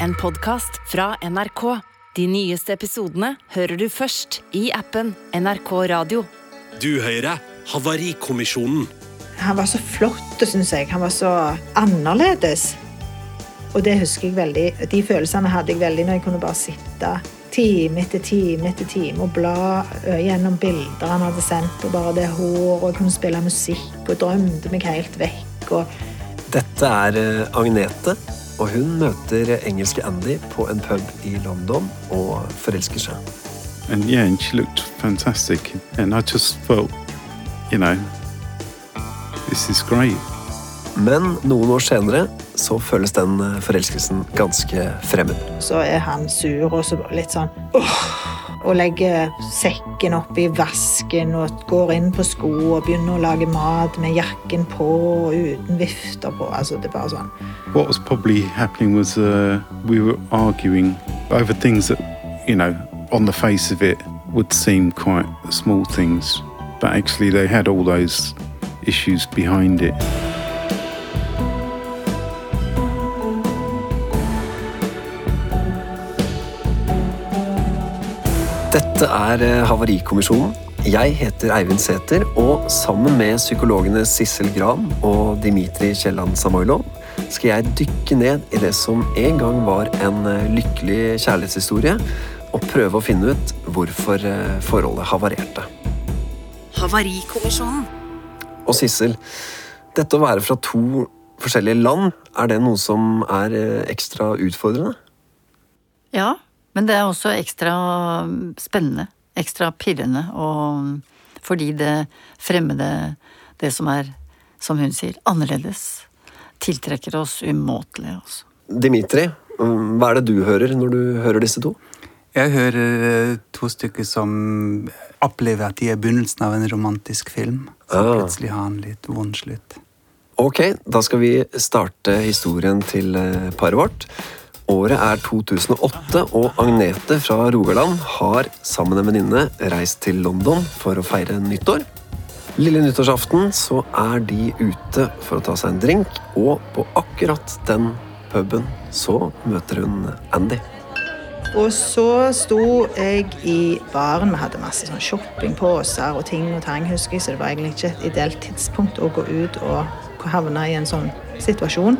en podkast fra NRK. De nyeste episodene hører du først i appen NRK Radio. Du hører Havarikommisjonen. Han var så flott, syns jeg. Han var så annerledes. Og det husker jeg veldig. De følelsene hadde jeg veldig når jeg kunne bare sitte time etter time etter time og bla gjennom bilder han hadde sendt, og bare det håret, og kunne spille musikk og drømte meg helt vekk. og Dette er eh, Agnete, og hun møter engelske Andy på en pub i London og forelsker seg. and yeah, and she looked fantastic. And I just felt, you know, this is great. Men noen år senere så føles den forelskelsen ganske fremmed. Så er han sur og så litt sånn åh, og legger sekken opp i vasken og går inn på sko og begynner å lage mat med jakken på og uten vifter på. Altså, det er bare sånn. What was probably happening was uh, we were arguing over things that, you know, on the face of it would seem quite small things, but actually they had all those issues behind it. Dette er eh, Havarikommisjonen. Jeg heter Eivind Sæther, og sammen med psykologene Sissel Gran og Dimitri Kielland Samoilov skal jeg dykke ned i det som en gang var en eh, lykkelig kjærlighetshistorie, og prøve å finne ut hvorfor eh, forholdet havarerte. Havarikommisjonen. Og Sissel, dette å være fra to forskjellige land, er det noe som er ekstra utfordrende? Ja, men det er også ekstra spennende, ekstra pirrende, og fordi det fremmede, det som er, som hun sier, annerledes, tiltrekker oss umåtelig. Altså. Dimitri, hva er det du hører når du hører disse to? Jeg hører eh, to stykker som opplever at de er begynnelsen av en romantisk film. Så Ah. plutselig har han litt vond slutt. Ok, da skal vi starte historien til eh, paret vårt. Året er 2008, og Agnete fra Rogaland har sammen med en venninne reist til London for å feire nyttår. Lille nyttårsaften så er de ute for å ta seg en drink, og på akkurat den puben så møter hun Andy. Og så sto jeg i baren. Vi hadde masse sånn shoppingposer og ting og tang, husker jeg, så det var egentlig ikke et ideelt tidspunkt å gå ut og havne i en sånn situasjon.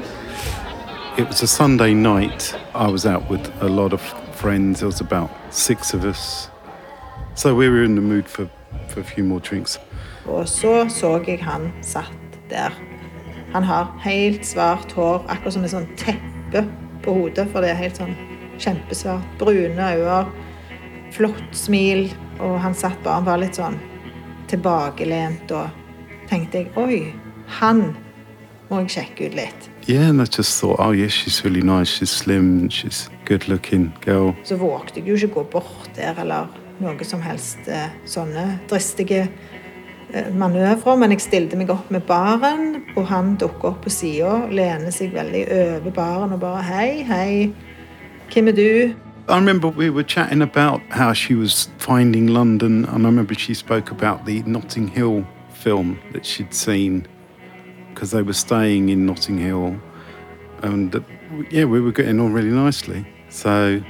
It was a Sunday night. I was out with a lot of friends. There was about six of us. So we were in the mood for, for a few more drinks. Og så så jeg han satt der. Han har helt svart hår, akkurat som et sånn teppe på hodet, for det er helt sånn kjempesvart. Brune øyne, flott smil, og han satt bare han var litt sånn tilbakelent, og tenkte jeg oi, han må jeg sjekke ut litt. Yeah, and I just thought, oh, yeah, she's really nice. She's slim. She's good looking girl. Så vågte jeg jo ikke gå bort der eller noe som helst eh, sånne dristige eh, manøvrer. Men jeg stilte meg opp med baren, og han dukker opp på sida, lener seg veldig over baren og bare Hei, hei, hvem er du? I remember we were chatting about how she was finding London, and I remember she spoke about the Notting Hill film that she'd seen because they were staying in Notting Hill, and uh, yeah, we were getting on really nicely. So,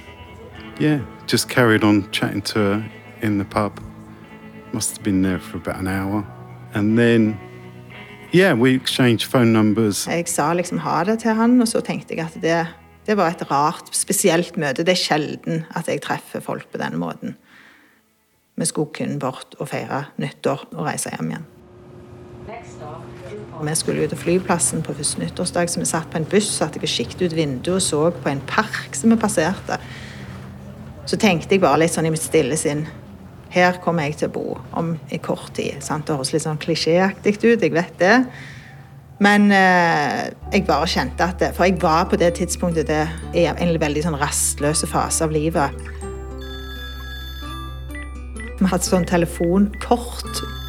yeah, just carried on chatting to her in the pub. Must have been there for about an hour, and then. Yeah, we exchanged phone numbers. Jeg sa liksom ha det til han, og så tenkte jeg at det, det var et rart, spesielt møte. Det er sjelden at jeg treffer folk på den måten. Vi skulle kun bort og feire nyttår og reise hjem igjen. Og Vi skulle ut til flyplassen på første nyttårsdag, så vi satt på en buss, satte jeg kikket ut vinduet og så på en park som vi passerte. Så tenkte jeg bare litt sånn i mitt stille sinn Her kommer jeg til å bo om i kort tid. Sant? Det høres litt sånn klisjéaktig ut, jeg vet det. Men eh, jeg bare kjente at det, For jeg var på det tidspunktet det er en veldig sånn rastløse fase av livet. Vi hadde sånn telefonkort.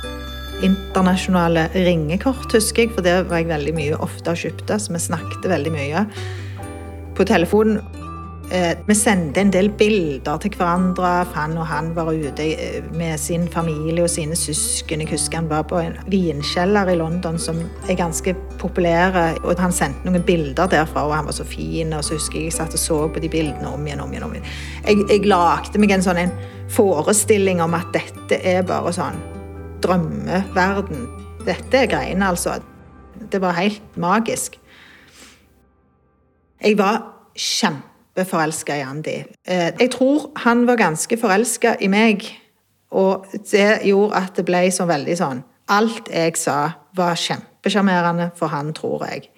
Internasjonale ringekort, husker jeg, for det var jeg veldig mye ofte og kjøpte, så vi snakket veldig mye på telefonen. Eh, vi sendte en del bilder til hverandre. Han og han var ute eh, med sin familie og sine søsken. Jeg husker han var på en vinkjeller i London som er ganske populær. og Han sendte noen bilder derfra, og han var så fin. og så husker Jeg jeg satt og så på de bildene om igjen om igjen. om igjen. Jeg, jeg lagde meg en sånn en forestilling om at dette er bare sånn drømmeverden. Dette er greiene, altså. Det var helt magisk. Jeg var kjempeforelska i Andy. Eh, Jeg tror han var ganske forelska i meg, og det gjorde at det ble så veldig sånn Alt jeg sa, var kjempesjarmerende for han, tror jeg.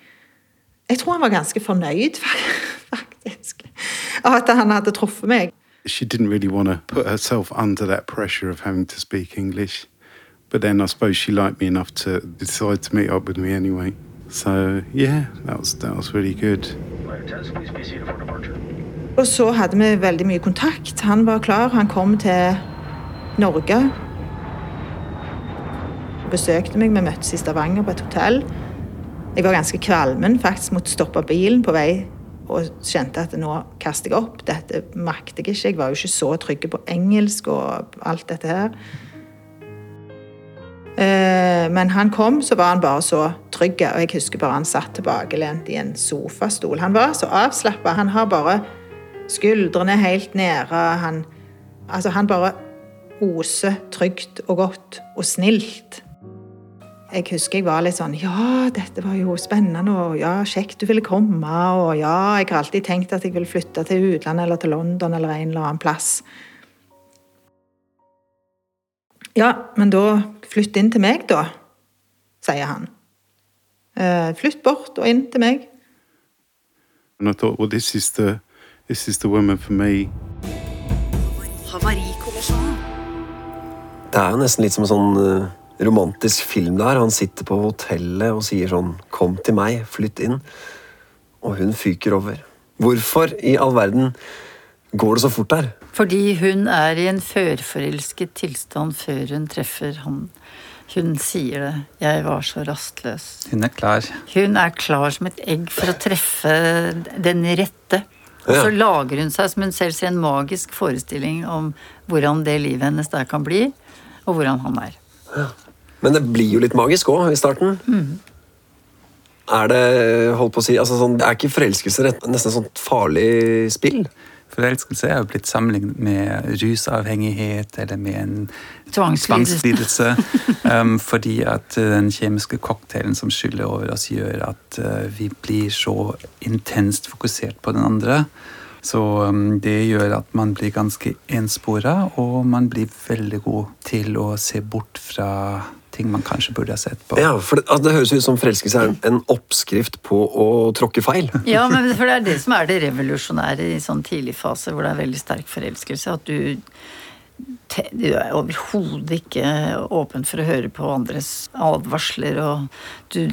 Jeg tror han var ganske fornøyd, faktisk, av at han hadde truffet meg. She didn't really want to put herself under that pressure of having to speak English. But then I suppose she liked me enough to decide to meet up with me anyway. So yeah, that was that was really good. Og så hadde vi veldig mye kontakt. Han var klar. Han kom til Norge. Besøkte meg. Vi møttes i Stavanger på et hotell. Jeg var ganske kvalmen, faktisk måtte stoppe bilen på vei og kjente at nå kaster jeg opp. Dette makter jeg ikke. Jeg var jo ikke så trygg på engelsk og alt dette her. Eh, Men han kom, så var han bare så trygg, og jeg husker bare han satt tilbakelent i en sofastol. Han var så avslappa. Han har bare skuldrene helt nede. Han, altså, han bare oser trygt og godt og snilt. Jeg husker jeg var litt sånn Ja, dette var jo spennende, og ja, kjekt du ville komme, og ja, jeg har alltid tenkt at jeg vil flytte til utlandet eller til London eller en eller annen plass. Ja, men da flytt inn til meg, da, sier han. Eh, flytt bort og inn til meg. And I thought, well, this is the this is the woman for me. Det er jo nesten litt som en sånn eh, romantisk film der. Han sitter på hotellet og sier sånn 'Kom til meg, flytt inn'. Og hun fyker over. Hvorfor i all verden går det så fort der? Fordi hun er i en førforelsket tilstand før hun treffer han. Hun sier det. 'Jeg var så rastløs'. Hun er klar. Hun er klar som et egg for å treffe den rette. Og så Ja. lager hun seg, som hun selv sier, en magisk forestilling om hvordan det livet hennes der kan bli, og hvordan han er. Men det blir jo litt magisk òg i starten. Er det holdt på å si, altså sånn, er ikke forelskelse nesten et sånt farlig spill? Forelskelse er jo blitt sammenlignet med rusavhengighet eller med en Tvangslidelse. um, fordi at uh, den kjemiske cocktailen som skyller over oss, gjør at uh, vi blir så intenst fokusert på den andre. Så um, det gjør at man blir ganske enspora, og man blir veldig god til å se bort fra ting man kanskje burde ha sett på. Ja, for det, altså, det høres ut som forelskelse er en, oppskrift på å tråkke feil. Ja, men for det er det som er det revolusjonære i sånn tidlig fase, hvor det er veldig sterk forelskelse. At du, du er overhodet ikke åpen for å høre på andres advarsler, og du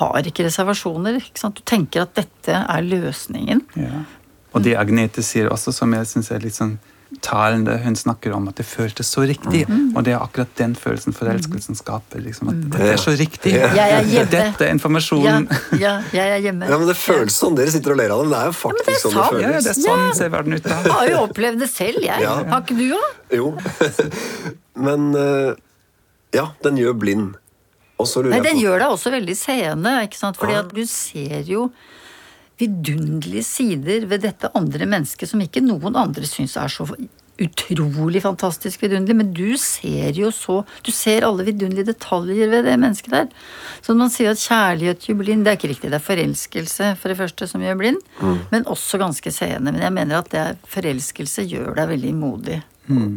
har ikke reservasjoner. Ikke sant? Du tenker at dette er løsningen. Ja. Og det Agnete sier også, som jeg syns er litt sånn talende, hun snakker om at det føltes så riktig. Og det er akkurat den følelsen forelskelsen skaper. Liksom, at dette er så riktig. Jeg er hjemme. Dette er Ja, ja, jeg er hjemme. Ja, men Det føles sånn. Dere sitter og ler av det, men det er jo faktisk det er sånn det føles. Ja, ja, det er sånn ser verden ut da. Jeg har jo opplevd det selv, jeg. Ja. Har ikke du òg? Jo. Men eh, ja, den gjør blind. Og så lurer Nei, jeg den på gjør deg også veldig seende, ikke sant? Fordi at du ser jo vidunderlige sider ved dette andre mennesket som ikke noen andre syns er så utrolig fantastisk vidunderlig, men du ser jo så Du ser alle vidunderlige detaljer ved det mennesket der. Så når man sier at kjærlighet gjør blind, det er ikke riktig. Det er forelskelse for det første som gjør blind, men også ganske seende. Men jeg mener at det er forelskelse gjør deg veldig modig.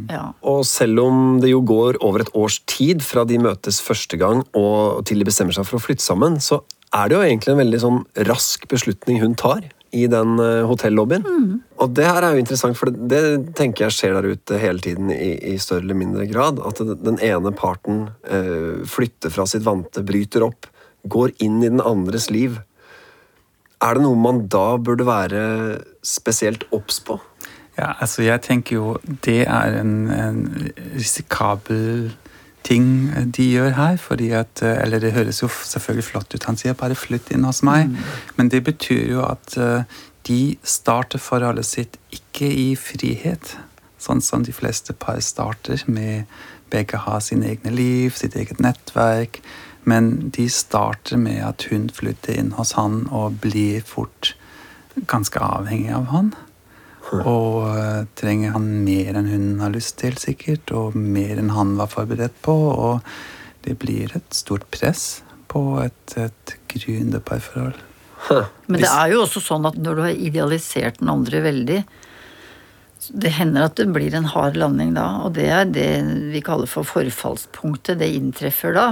Ja. Og selv om det jo går over et års tid fra de møtes første gang og til de bestemmer seg for å flytte sammen, så er det jo egentlig en veldig sånn rask beslutning hun tar i den hotellobbyen. hotellobbyen. Og det her er jo interessant, for det, det tenker jeg skjer der ute hele tiden i, i større eller mindre grad. At den ene parten eh, flytter fra sitt vante, bryter opp, går inn i den andres liv. Er det noe man da burde være spesielt obs på? Ja, altså jeg tenker jo det er en, en risikabel ting de gjør her. fordi at, eh, Eller det høres jo selvfølgelig flott ut. Han sier bare 'flytt inn hos meg', men det betyr jo at eh, de starter forholdet sitt ikke i frihet, sånn som de fleste par starter, med begge har sine egne liv, sitt eget nettverk. Men de starter med at hun flytter inn hos han og blir fort ganske avhengig av han. Og uh, trenger han mer enn hun har lyst til, sikkert, og mer enn han var forberedt på. Og det blir et stort press på et, et gryende parforhold. Men det er jo også sånn at når du har idealisert den andre veldig, det hender at det blir en hard landing da, og det er det vi kaller for forfallspunktet. Det inntreffer da.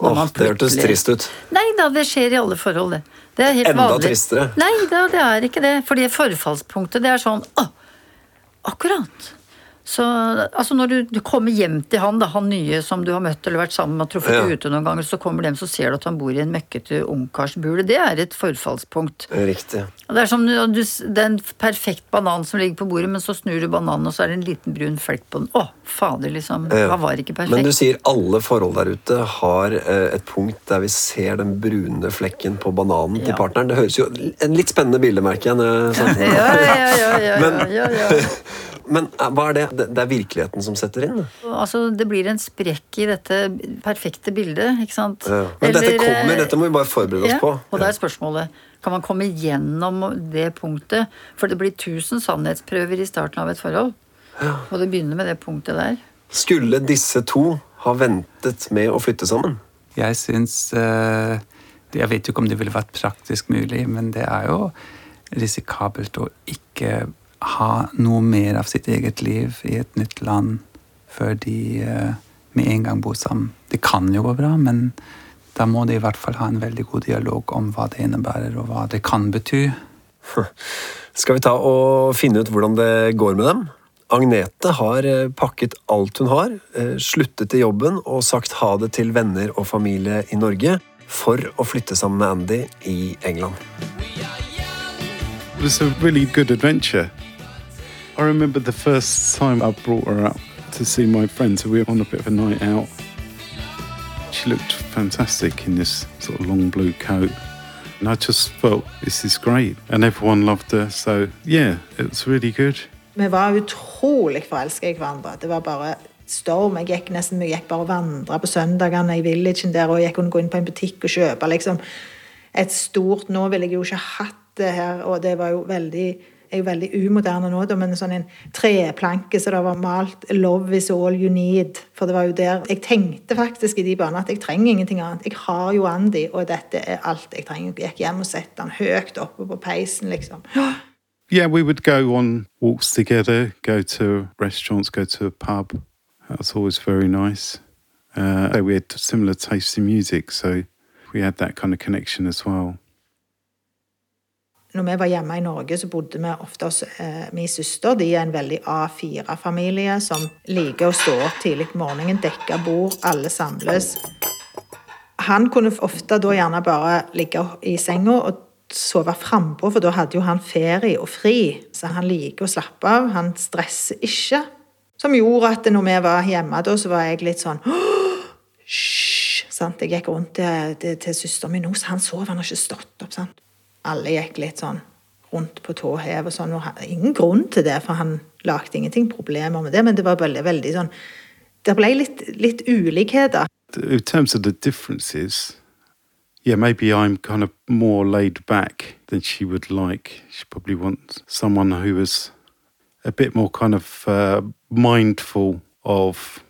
Åh, Det hørtes trist ut. Nei da, det skjer i alle forhold, det. Det er helt Enda vanlig. tristere. Nei da, det er ikke det. Fordi forfallspunktet, det er sånn Å, akkurat. Så altså når du, du, kommer hjem til han, da, han nye som du har møtt eller vært sammen med og truffet Ja. ute noen ganger, så kommer hjem så ser du at han bor i en møkkete ungkarsbule. Det er et forfallspunkt. Riktig. Det er som du, det er en perfekt banan som ligger på bordet, men så snur du bananen, og så er det en liten brun flekk på den. Å, fader, liksom. Ja. Hva var ikke perfekt. Men du sier alle forhold der ute har eh, et punkt der vi ser den brune flekken på bananen til Ja. partneren. Det høres jo en litt spennende bilde, merker jeg. ja, ja, ja, ja, ja, ja. Men eh, hva er det? Det er virkeligheten som setter inn? Altså, det blir en sprekk i dette perfekte bildet, ikke sant? Ja. Men dette kommer, eh, dette må vi bare forberede oss ja, på. Og da er spørsmålet kan man komme gjennom det punktet? For det blir tusen sannhetsprøver i starten av et forhold. Ja. Og det begynner med det punktet der. Skulle disse to ha ventet med å flytte sammen? Jeg syns eh, Jeg vet jo ikke om det ville vært praktisk mulig, men det er jo risikabelt å ikke ha noe mer av sitt eget liv i et nytt land før de eh, med en gang bor sammen. Det kan jo gå bra, men da må de i hvert fall ha en veldig god dialog om hva det innebærer, og hva det kan bety. Skal vi ta og finne ut hvordan det går med dem? Agnete har eh, pakket alt hun har, eh, sluttet i jobben og sagt ha det til venner og familie i Norge for å flytte sammen med Andy i England. It was a really good adventure. I remember the first time I brought her up to see my friends. We were on a bit of a night out. She looked fantastic in this sort of long blue coat. And I just felt this is great. And everyone loved her. So, yeah, it was really good. Vi var utrolig forelska i hverandre. Det var bare storm. Jeg gikk nesten vi gikk bare og vandra på søndagene i villagen der, og jeg kunne gå inn på en butikk og kjøpe liksom et stort Nå ville jeg jo ikke hatt det her, og det var jo veldig er jo veldig umoderne nå, men sånn en treplanke så det var malt 'Love is all you need'. For det var jo der Jeg tenkte faktisk i de banene at jeg trenger ingenting annet. Jeg har jo Andy, og dette er alt jeg trenger. Jeg gikk hjem og satte han høyt oppe på peisen, liksom. Yeah, we would go on walks together, go to restaurants, go to a pub. That's always very nice. Uh, we had similar tastes in music, so we had that kind of connection as well. Når vi var hjemme i Norge, så bodde vi ofte hos eh, min søster. De er en veldig A4-familie som liker å stå opp tidlig på morgenen, dekke bord, alle samles. Han kunne ofte da gjerne bare ligge i senga og sove frampå, for da hadde jo han ferie og fri. Så han liker å slappe av. Han stresser ikke. Som gjorde at når vi var hjemme da, så var jeg litt sånn Hysj! Jeg gikk rundt til, til, til søsteren min nå, så han sov, han har ikke stått opp. sant? Alle gikk litt sånn rundt på tå hev og sånn. og han- Ingen grunn til det, for han lagde ingenting problemer med det, men det var veldig, veldig sånn Det ble litt, litt ulikheter. In terms of the differences, yeah, maybe I'm kind of more laid back than she would like. She probably wants someone who is a bit more kind of uh, mindful of,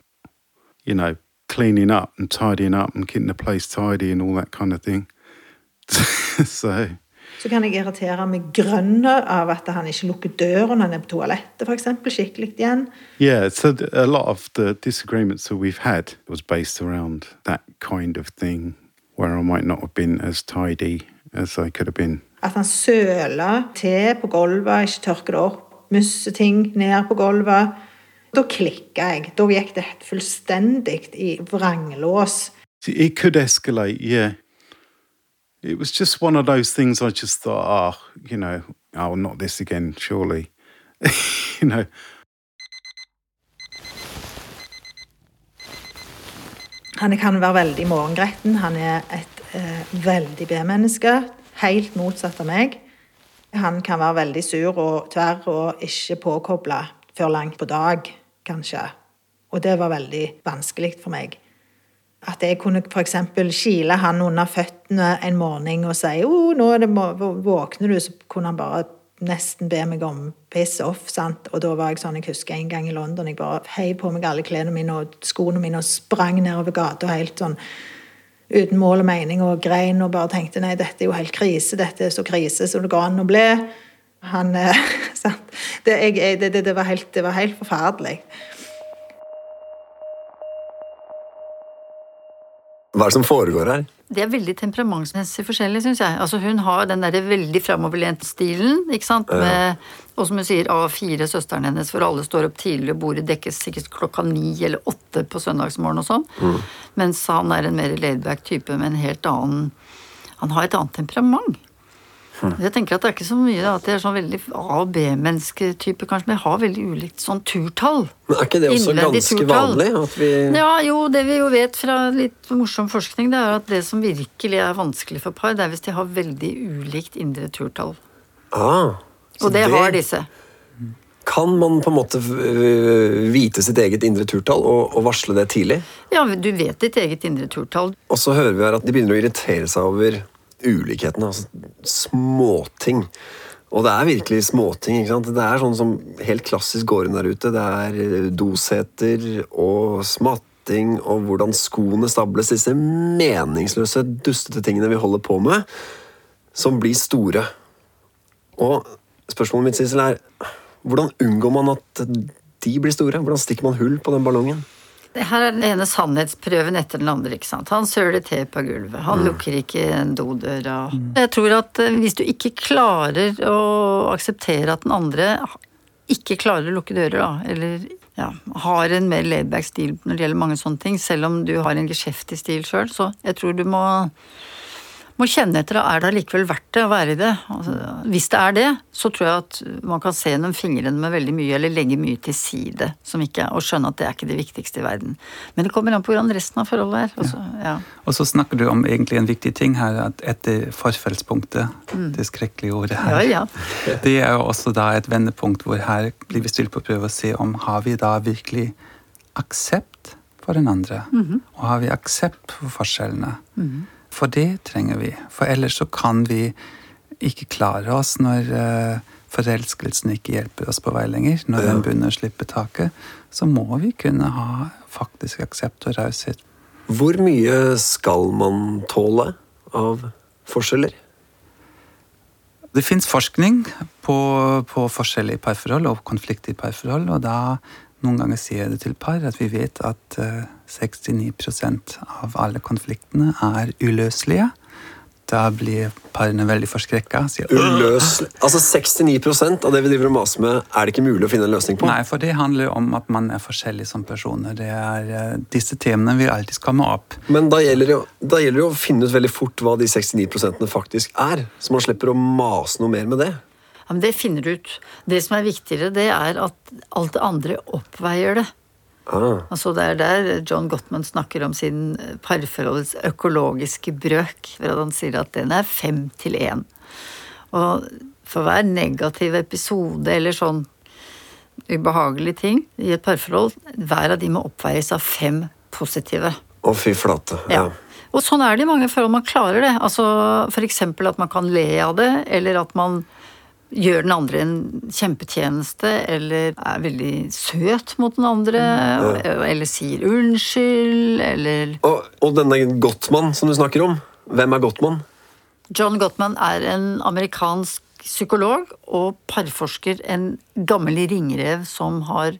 you know, cleaning up and tidying up and keeping the place tidy and all that kind of thing. so, Så kan jeg irritere meg grønn av at han ikke lukker døra når han er på toalettet, f.eks. Skikkelig igjen. yeah, so a lot of the disagreements that we've had was based around that kind of thing where I might not have been as tidy as I could have been. At han søler te på gulvet, ikke tørker det opp, musser ting ned på gulvet. Da klikka jeg. Da gikk det fullstendig i vranglås. See, It could escalate, yeah. It was just one of those things I just thought, oh, you know, oh, not this again, surely. you know, Han kan være veldig morgengretten. Han er et eh, veldig B-menneske. Helt motsatt av meg. Han kan være veldig sur og tverr og ikke påkobla før langt på dag, kanskje. Og det var veldig vanskelig for meg. At jeg kunne f.eks. kile han under føttene en morgen og si oh, nå er våkner du, så kunne han bare nesten be meg om piss off. sant? Og da var jeg sånn, jeg husker en gang i London, jeg bare heiv på meg alle klærne mine og skoene mine og sprang nedover gata helt sånn uten mål og mening og grein og bare tenkte nei, dette er jo helt krise, dette er så krise som det går an å bli. Han, eh, sant? Det, jeg, det, det, var helt, det var helt forferdelig. Hva er det som foregår her? Det er veldig temperamentsmessig forskjellig, syns jeg. Altså, hun har den derre veldig framoverlente stilen, ikke sant, med Og som hun sier, A4, søsteren hennes, for alle står opp tidlig, og bordet dekkes sikkert klokka ni eller åtte på søndagsmorgen og sånn. Mens han er en mer laidback type med en helt annen Han har et annet temperament. Jeg tenker at det er ikke så mye da, at jeg er sånn veldig A- og B-mennesketype, kanskje, men de har veldig ulikt sånn turtall. Men er ikke det også Innvendig ganske turtall. vanlig? At vi Ja, jo, det vi jo vet fra litt morsom forskning, det er at det som virkelig er vanskelig for par, det er hvis de har veldig ulikt indre turtall. ah, så Og det har disse. Kan man på en måte øh, vite sitt eget indre turtall og, og varsle det tidlig? Ja, du vet ditt eget indre turtall. Og så hører vi her at de begynner å irritere seg over ulikhetene. Altså småting. Og det er virkelig småting. ikke sant? Det er sånn som helt klassisk går inn der ute. Det er eh, doseter og smatting og hvordan skoene stables. Disse meningsløse, dustete tingene vi holder på med, som blir store. Og spørsmålet mitt, Sissel, er hvordan unngår man at de blir store? Hvordan stikker man hull på den ballongen? Det Her er den ene sannhetsprøven etter den andre. ikke sant? Han søler te på gulvet. Han lukker ikke dodøra. Jeg tror at eh, hvis du ikke klarer å akseptere at den andre ikke klarer å lukke dører, da, eller ja, har en mer laidback stil når det gjelder mange sånne ting, selv om du har en geskjeftig stil sjøl, så jeg tror du må må kjenne etter er det allikevel verdt det å være i det. Altså, hvis det er det, så tror jeg at man kan se gjennom fingrene med veldig mye, eller legge mye til side, som ikke, og skjønne at det er ikke det viktigste i verden. Men det kommer an på hvordan resten av forholdet er. Også, ja. Og så snakker du om egentlig en viktig ting her, at etter forfallspunktet, det skrekkelige ordet her, Ja, ja. det er jo også da et vendepunkt hvor her blir vi stilt på prøve å se om har vi da virkelig aksept for den andre, og har vi aksept for forskjellene. For det trenger vi, for ellers så kan vi ikke klare oss når eh, forelskelsen ikke hjelper oss på vei lenger. Når den begynner å slippe taket, så må vi kunne ha faktisk aksept og raushet Hvor mye skal man tåle av forskjeller? Det fins forskning på, på forskjell i parforhold og konflikt i parforhold, og da noen ganger sier jeg det til par at vi vet at eh, 69% av alle konfliktene er uløselige. Da blir parene veldig forskrekka. Uløselig. Altså 69% av det vi driver og maser med, er det ikke mulig å finne en løsning på. Nei, for det handler om at man er forskjellig som personer. Det er, eh, disse temaene vil alltid komme opp. Men da gjelder, det, da gjelder det å finne ut veldig fort hva de 69 faktisk er, så man slipper å mase noe mer med det. Men det finner du ut. Det som er viktigere, det er at alt det andre oppveier det. Ah. Altså Det er der John Gottman snakker om sin parforholdets økologiske brøk. For at han sier at den er fem til én. Og for hver negativ episode eller sånn ubehagelig ting i et parforhold, hver av de må oppveies av fem positive. Å, fy flate. Ja. Ja. Og sånn er det i mange forhold. Man klarer det. Altså eksempel at man kan le av det, eller at man gjør den andre en kjempetjeneste, eller er veldig søt mot den andre, eller sier unnskyld, eller Og, og denne Gottmann som du snakker om, hvem er Gottmann? John Gottman er en amerikansk psykolog og parforsker, en gammel ringrev som har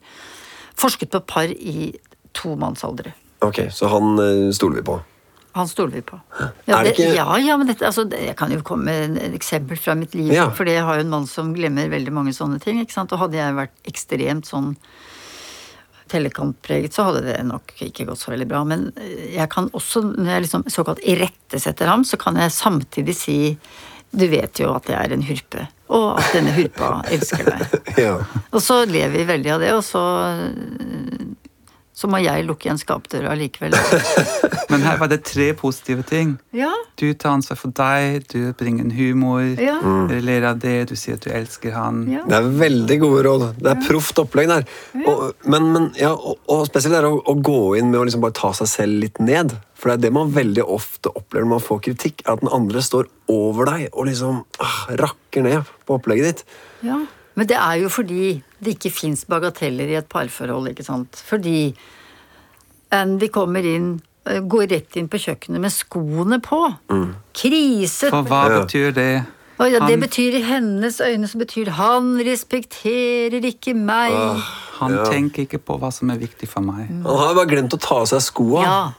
forsket på par i tomannsalder. Ok, så han eh, stoler vi på. Han stoler vi på. Ja, det ja, ja, men dette, altså, jeg kan jo komme med et eksempel fra mitt liv. Ja. For jeg har jo en mann som glemmer veldig mange sånne ting. ikke sant? Og hadde jeg vært ekstremt sånn tellekantpreget, så hadde det nok ikke gått så veldig bra. Men eh, jeg kan også, når jeg liksom såkalt irettesetter ham, så kan jeg samtidig si du vet jo at jeg er en hurpe, og at denne hurpa elsker deg. Ja. Og så lever vi veldig av det, og så så må jeg lukke igjen skapdøra likevel. Men her var det tre positive ting. Ja, Du tar ansvar for deg, du bringer en humor, Ja. dere ler av det, du sier at du elsker han. Ja. Det er veldig gode råd. Det er proft opplegg der. Og, men, men, ja, og, og spesielt det er å, å gå inn med å liksom bare ta seg selv litt ned. For det er det man veldig ofte opplever når man får kritikk, er at den andre står over deg og liksom ah, rakker ned på opplegget ditt. Ja, men det er jo fordi det ikke fins bagateller i et parforhold, ikke sant. Fordi Andy kommer inn, eh, går rett inn på kjøkkenet med skoene på. Krise! For hva Ja. betyr det? Å ja, det Han- betyr i hennes øyne så betyr han respekterer ikke meg. Han Ja. tenker ikke på hva som er viktig for meg. Han har bare glemt å ta av seg skoa. Ja.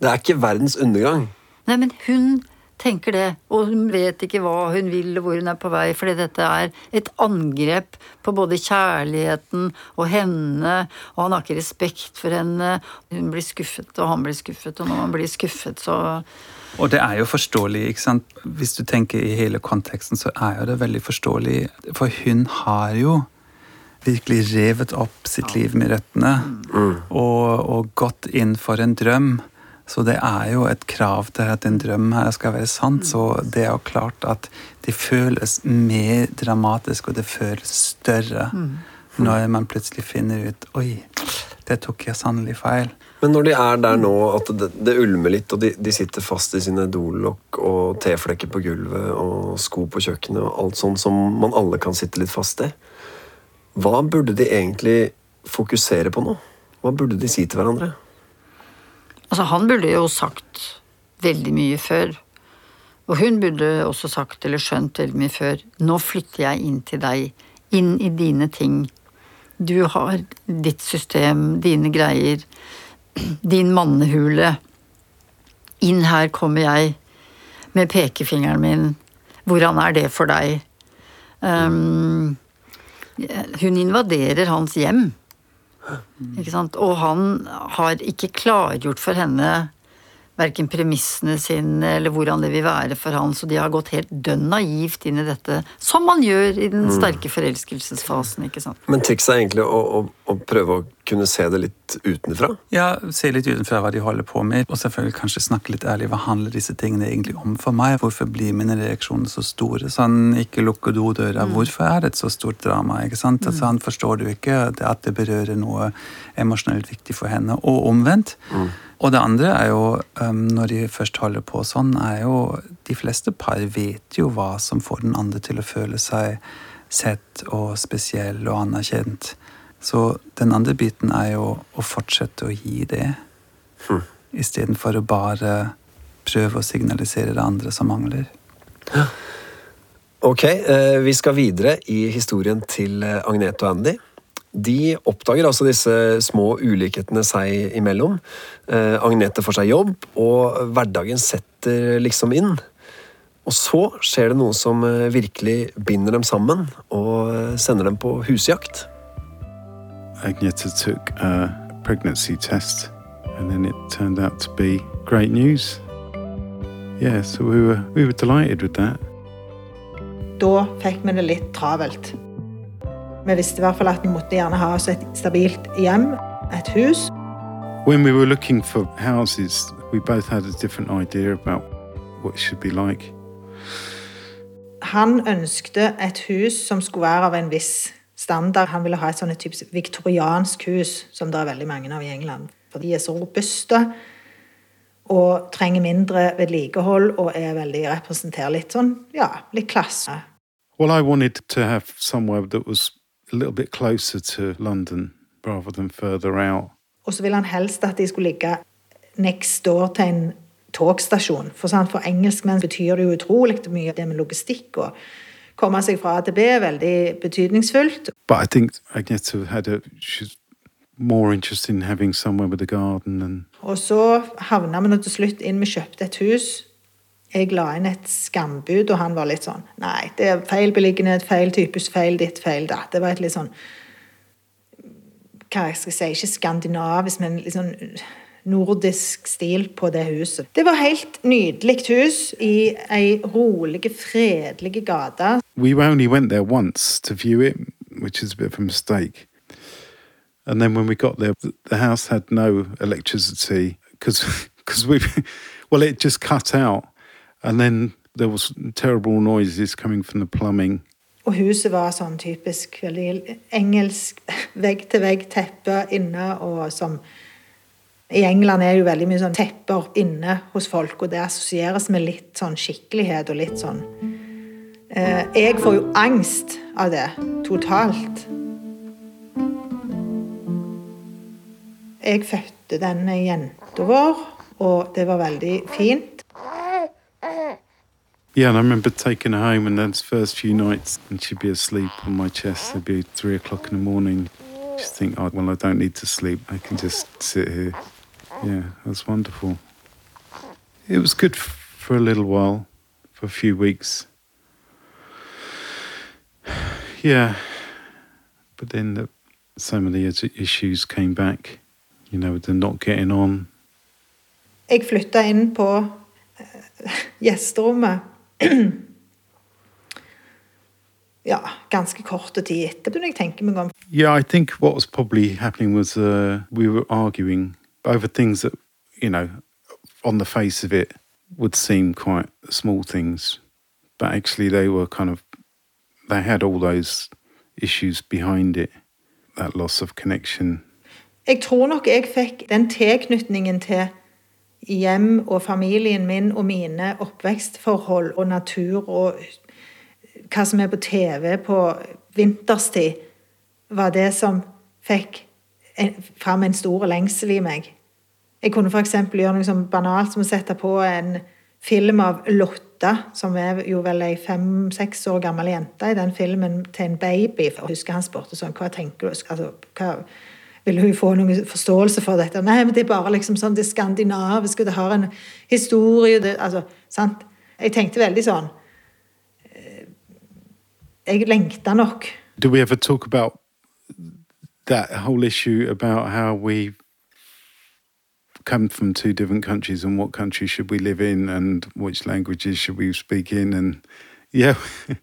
Det er ikke verdens undergang. Nei, men hun tenker det, og hun vet ikke hva hun vil og hvor hun er på vei, fordi dette er et angrep på både kjærligheten og henne, og han har ikke respekt for henne. Hun blir skuffet, og han blir skuffet, og når man blir skuffet, så Og det er jo forståelig, ikke sant? Hvis du tenker i hele konteksten, så er jo det veldig forståelig. For hun har jo virkelig revet opp sitt liv med røttene. Og, og gått inn for en drøm. Så det er jo et krav til at en drøm her skal være sant. Så det er jo klart at det føles mer dramatisk, og det føles større. Når man plutselig finner ut Oi, det tok jeg sannelig feil. Men når de er der nå at det, det ulmer litt, og de, de sitter fast i sine dolokk og teflekker på gulvet og sko på kjøkkenet og alt sånt som man alle kan sitte litt fast i, hva burde de egentlig fokusere på nå? Hva burde de si til hverandre? Altså, han burde jo sagt veldig mye før. Og hun burde også sagt eller skjønt veldig mye før. Nå flytter jeg inn til deg. Inn i dine ting. Du har ditt system, dine greier. Din mannehule. Inn her kommer jeg med pekefingeren min. Hvordan er det for deg? Um, hun invaderer hans hjem. Og han har ikke klargjort for henne verken premissene sine eller hvordan det vil være for han, så de har gått helt dønn naivt inn i dette, som man gjør i den sterke forelskelsesfasen, ikke sant. Men trikset er egentlig å, å, å prøve å kunne se det litt utenfra. Ja, se litt utenfra hva de holder på med, og selvfølgelig kanskje snakke litt ærlig. Hva handler disse tingene egentlig om for meg? Hvorfor blir mine reaksjoner så store? Sånn, ikke lukke dodøra. Hvorfor er det et så stort drama? ikke sant? Altså, han forstår jo ikke at det berører noe emosjonelt viktig for henne, og omvendt. Og det andre er jo, um, når de først holder på sånn, er jo De fleste par vet jo hva som får den andre til å føle seg sett og spesiell og anerkjent. Så den andre biten er jo å fortsette å gi det, istedenfor å bare prøve å signalisere det andre som mangler. Ja. Ok, eh, vi skal videre i historien til eh, Agnete og Andy. De oppdager altså disse små ulikhetene seg imellom. Eh, Agnete får seg jobb, og hverdagen setter liksom inn. Og så skjer det noe som virkelig binder dem sammen, og sender dem på husjakt. Agneta took a pregnancy test, and then it turned out to be great news. Yeah, so we were we were delighted with that. Da fikk vi det litt travelt. Vi visste i hvert fall at vi måtte gjerne ha oss et stabilt hjem, et hus. When we were looking for houses, we both had a different idea about what it should be like. Han ønskte et hus som skulle være av en viss standard. Han ville ha et sånt typisk viktoriansk hus, som det er veldig mange av i England. For de er så robuste og trenger mindre vedlikehold og er veldig representerer litt sånn, ja, litt klasse. Well, I wanted to have somewhere that was a little bit closer to London rather than further out. Og så ville han helst at de skulle ligge next door til en togstasjon. For, sant? for engelskmenn betyr det jo utrolig mye, det med logistikk og komme seg fra A til B er veldig betydningsfullt. But I think Agneta had a she's more interested in having somewhere with a garden and Og så havna vi nå til slutt inn, vi kjøpte et hus. Jeg la inn et skambud, og han var litt sånn Nei, det er feil beliggenhet, feil typus, feil ditt, feil datt. Det var et litt sånn Hva skal jeg si, ikke skandinavisk, men litt sånn nordisk stil på det huset. Det var helt nydelig hus i ei rolig, fredelig gate. we only went there once to view it, which is a bit of a mistake. And then when we got there, the house had no electricity because because we, well, it just cut out, And then there was terrible noises coming from the plumbing. Og huset var sånn typisk veldig engelsk vegg-til-vegg-teppe inne, og som I England er det jo veldig mye sånn tepper inne hos folk, og det assosieres med litt sånn skikkelighet og litt sånn eh, Jeg får jo angst av det. Totalt. Jeg fødte denne jenta vår, og det var veldig fint. Yeah, and I remember taking her home, and those first few nights, and she'd be asleep on my chest. It'd be three o'clock in the morning. Just think, oh, well, I don't need to sleep. I can just sit here. Yeah, it was wonderful. It was good for a little while, for a few weeks. Yeah, but then the, some of the issues came back. You know, with the not getting on. Jeg flytta inn på eh, gjesterommet. ja, ganske kort tid etter, når jeg tenker meg om. Yeah, I think what was probably happening was uh, we were arguing over things that, you know, on the face of it would seem quite small things, but actually they were kind of, they had all those issues behind it, that loss of connection. Jeg tror nok jeg fikk den tilknytningen til hjem og familien min og mine oppvekstforhold og natur og hva som er på TV på vinterstid, var det som fikk fram en stor lengsel i meg. Jeg kunne f.eks. gjøre noe sånn banalt som å sette på en film av Lotta, som er jo vel ei fem-seks år gammel jente i den filmen, til en baby. For jeg husker han spurte sånn Hva tenker du? Altså, hva, vil hun få noen forståelse for dette? Nei, men det er bare liksom sånn, det skandinaviske, det har en historie det, altså, sant? Jeg tenkte veldig sånn eh, Jeg lengta nok. Do we ever talk about that whole issue about how we come from two different countries and what country should we live in and which languages should we speak in and yeah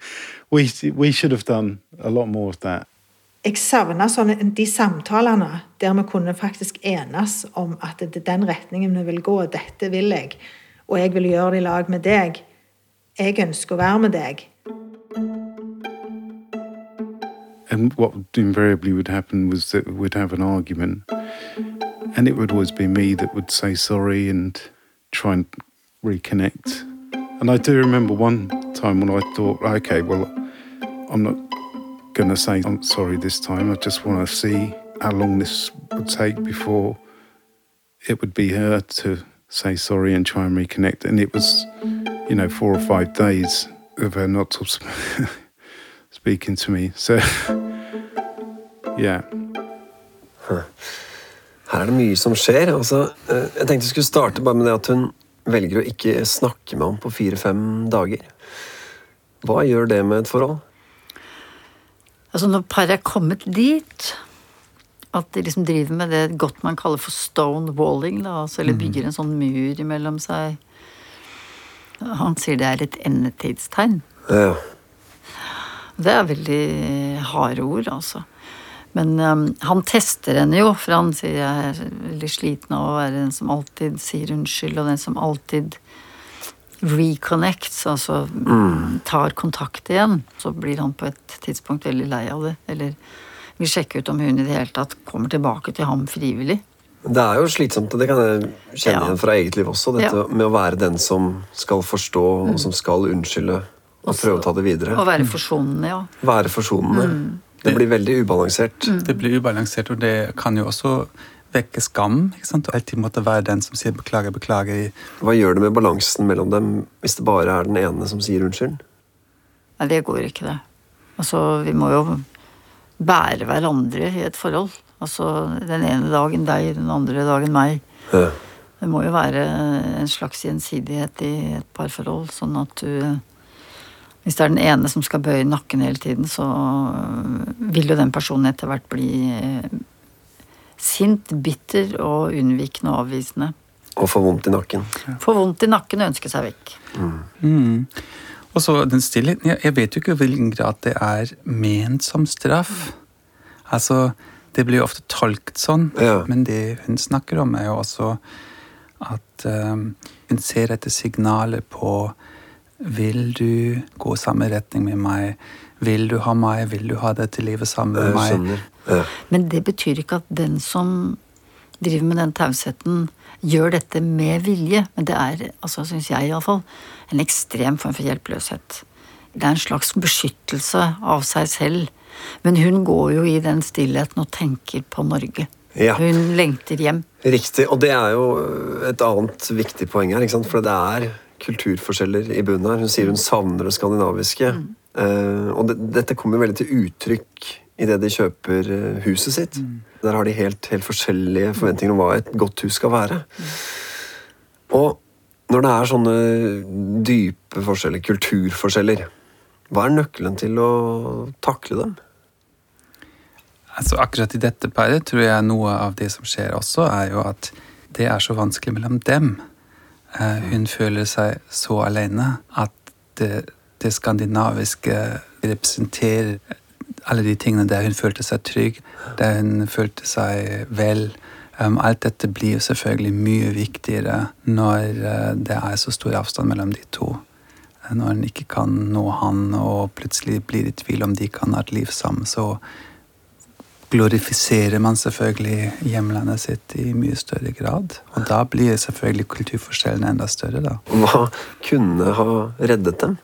we we should have done a lot more of that Jeg savna de samtalene der vi kunne faktisk enes om at det er den retningen vi vil gå, dette vil jeg, og jeg vil gjøre det i lag med deg. Jeg ønsker å være med deg. And what invariably would happen was that we'd have an argument. And it would always be me that would say sorry and try and reconnect. And i do remember one time when i thought okay well i'm not going to say i'm sorry this time. I just want to see how long this would take before it would be her to say sorry and try and reconnect. And it was you know four or five days of her not speaking to me so yeah Her er det mye som skjer. Altså, eh, jeg tenkte jeg skulle starte bare med det at hun velger å ikke snakke med ham på fire-fem dager. Hva gjør det med et forhold? Altså når paret er kommet dit at de liksom driver med det godt man kaller for stone walling, da, altså, eller bygger en sånn mur imellom seg Han sier det er et endetidstegn. Ja. Det er veldig harde ord, altså. Men um, han tester henne jo, for han sier jeg er veldig sliten av å være den som alltid sier unnskyld, og den som alltid reconnects, altså tar kontakt igjen. Så blir han på et tidspunkt veldig lei av det. Eller vil sjekke ut om hun i det hele tatt kommer tilbake til ham frivillig. Det er jo slitsomt, og det kan jeg kjenne Ja. igjen fra eget liv også. Dette Ja. med å være den som skal forstå, og som skal unnskylde, og prøve å ta det videre. Og være forsonende, ja. Være forsonende. Det blir veldig ubalansert. Det blir ubalansert, og det kan jo også vekke skam. ikke sant? Og alltid måtte være den som sier 'beklager, beklager'. Hva gjør det med balansen mellom dem hvis det bare er den ene som sier unnskyld? Nei, det går ikke, det. Altså, vi må jo bære hverandre i et forhold. Altså, den ene dagen deg, den andre dagen meg. Ja. Det må jo være en slags gjensidighet i et parforhold, sånn at du Hvis det er den ene som skal bøye nakken hele tiden, så vil jo den personen etter hvert bli eh, sint, bitter og unnvikende og avvisende. Og få vondt i nakken. Få vondt i nakken og ønske seg vekk. Mm. Og så den stillheten jeg, jeg vet jo ikke i hvilken grad det er ment som straff. Altså, det blir jo ofte tolket sånn, Ja. men det hun snakker om, er jo også at um, hun ser etter signaler på Vil du gå samme retning med meg? Vil du ha meg? Vil du ha dette livet sammen med meg? Ja. Men det betyr ikke at den som driver med den tausheten, gjør dette med vilje. Men det er, altså syns jeg iallfall, en ekstrem form for hjelpeløshet. Det er en slags beskyttelse av seg selv. Men hun går jo i den stillheten og tenker på Norge. Ja. Hun lengter hjem. Riktig. Og det er jo et annet viktig poeng her. ikke sant? For det er kulturforskjeller i bunnen her. Hun sier hun savner det skandinaviske. Eh, og det, dette kommer veldig til uttrykk idet de kjøper eh, huset sitt. Der har de helt, helt forskjellige forventninger om hva et godt hus skal være. Og når det er sånne dype forskjeller, kulturforskjeller, hva er nøkkelen til å takle dem? Altså Akkurat i dette paret tror jeg noe av det som skjer også, er jo at det er så vanskelig mellom dem. Eh, hun føler seg så alene at det, det skandinaviske representerer alle de tingene der hun følte seg trygg, der hun følte seg vel. Um, alt dette blir jo selvfølgelig mye viktigere når eh, det er så stor avstand mellom de to. Eh, Når en ikke kan nå han, og plutselig blir i tvil om de kan ha et liv sammen, så glorifiserer man selvfølgelig hjemlandet sitt i mye større grad. Og da blir selvfølgelig kulturforskjellene enda større, da. Hva kunne ha reddet dem?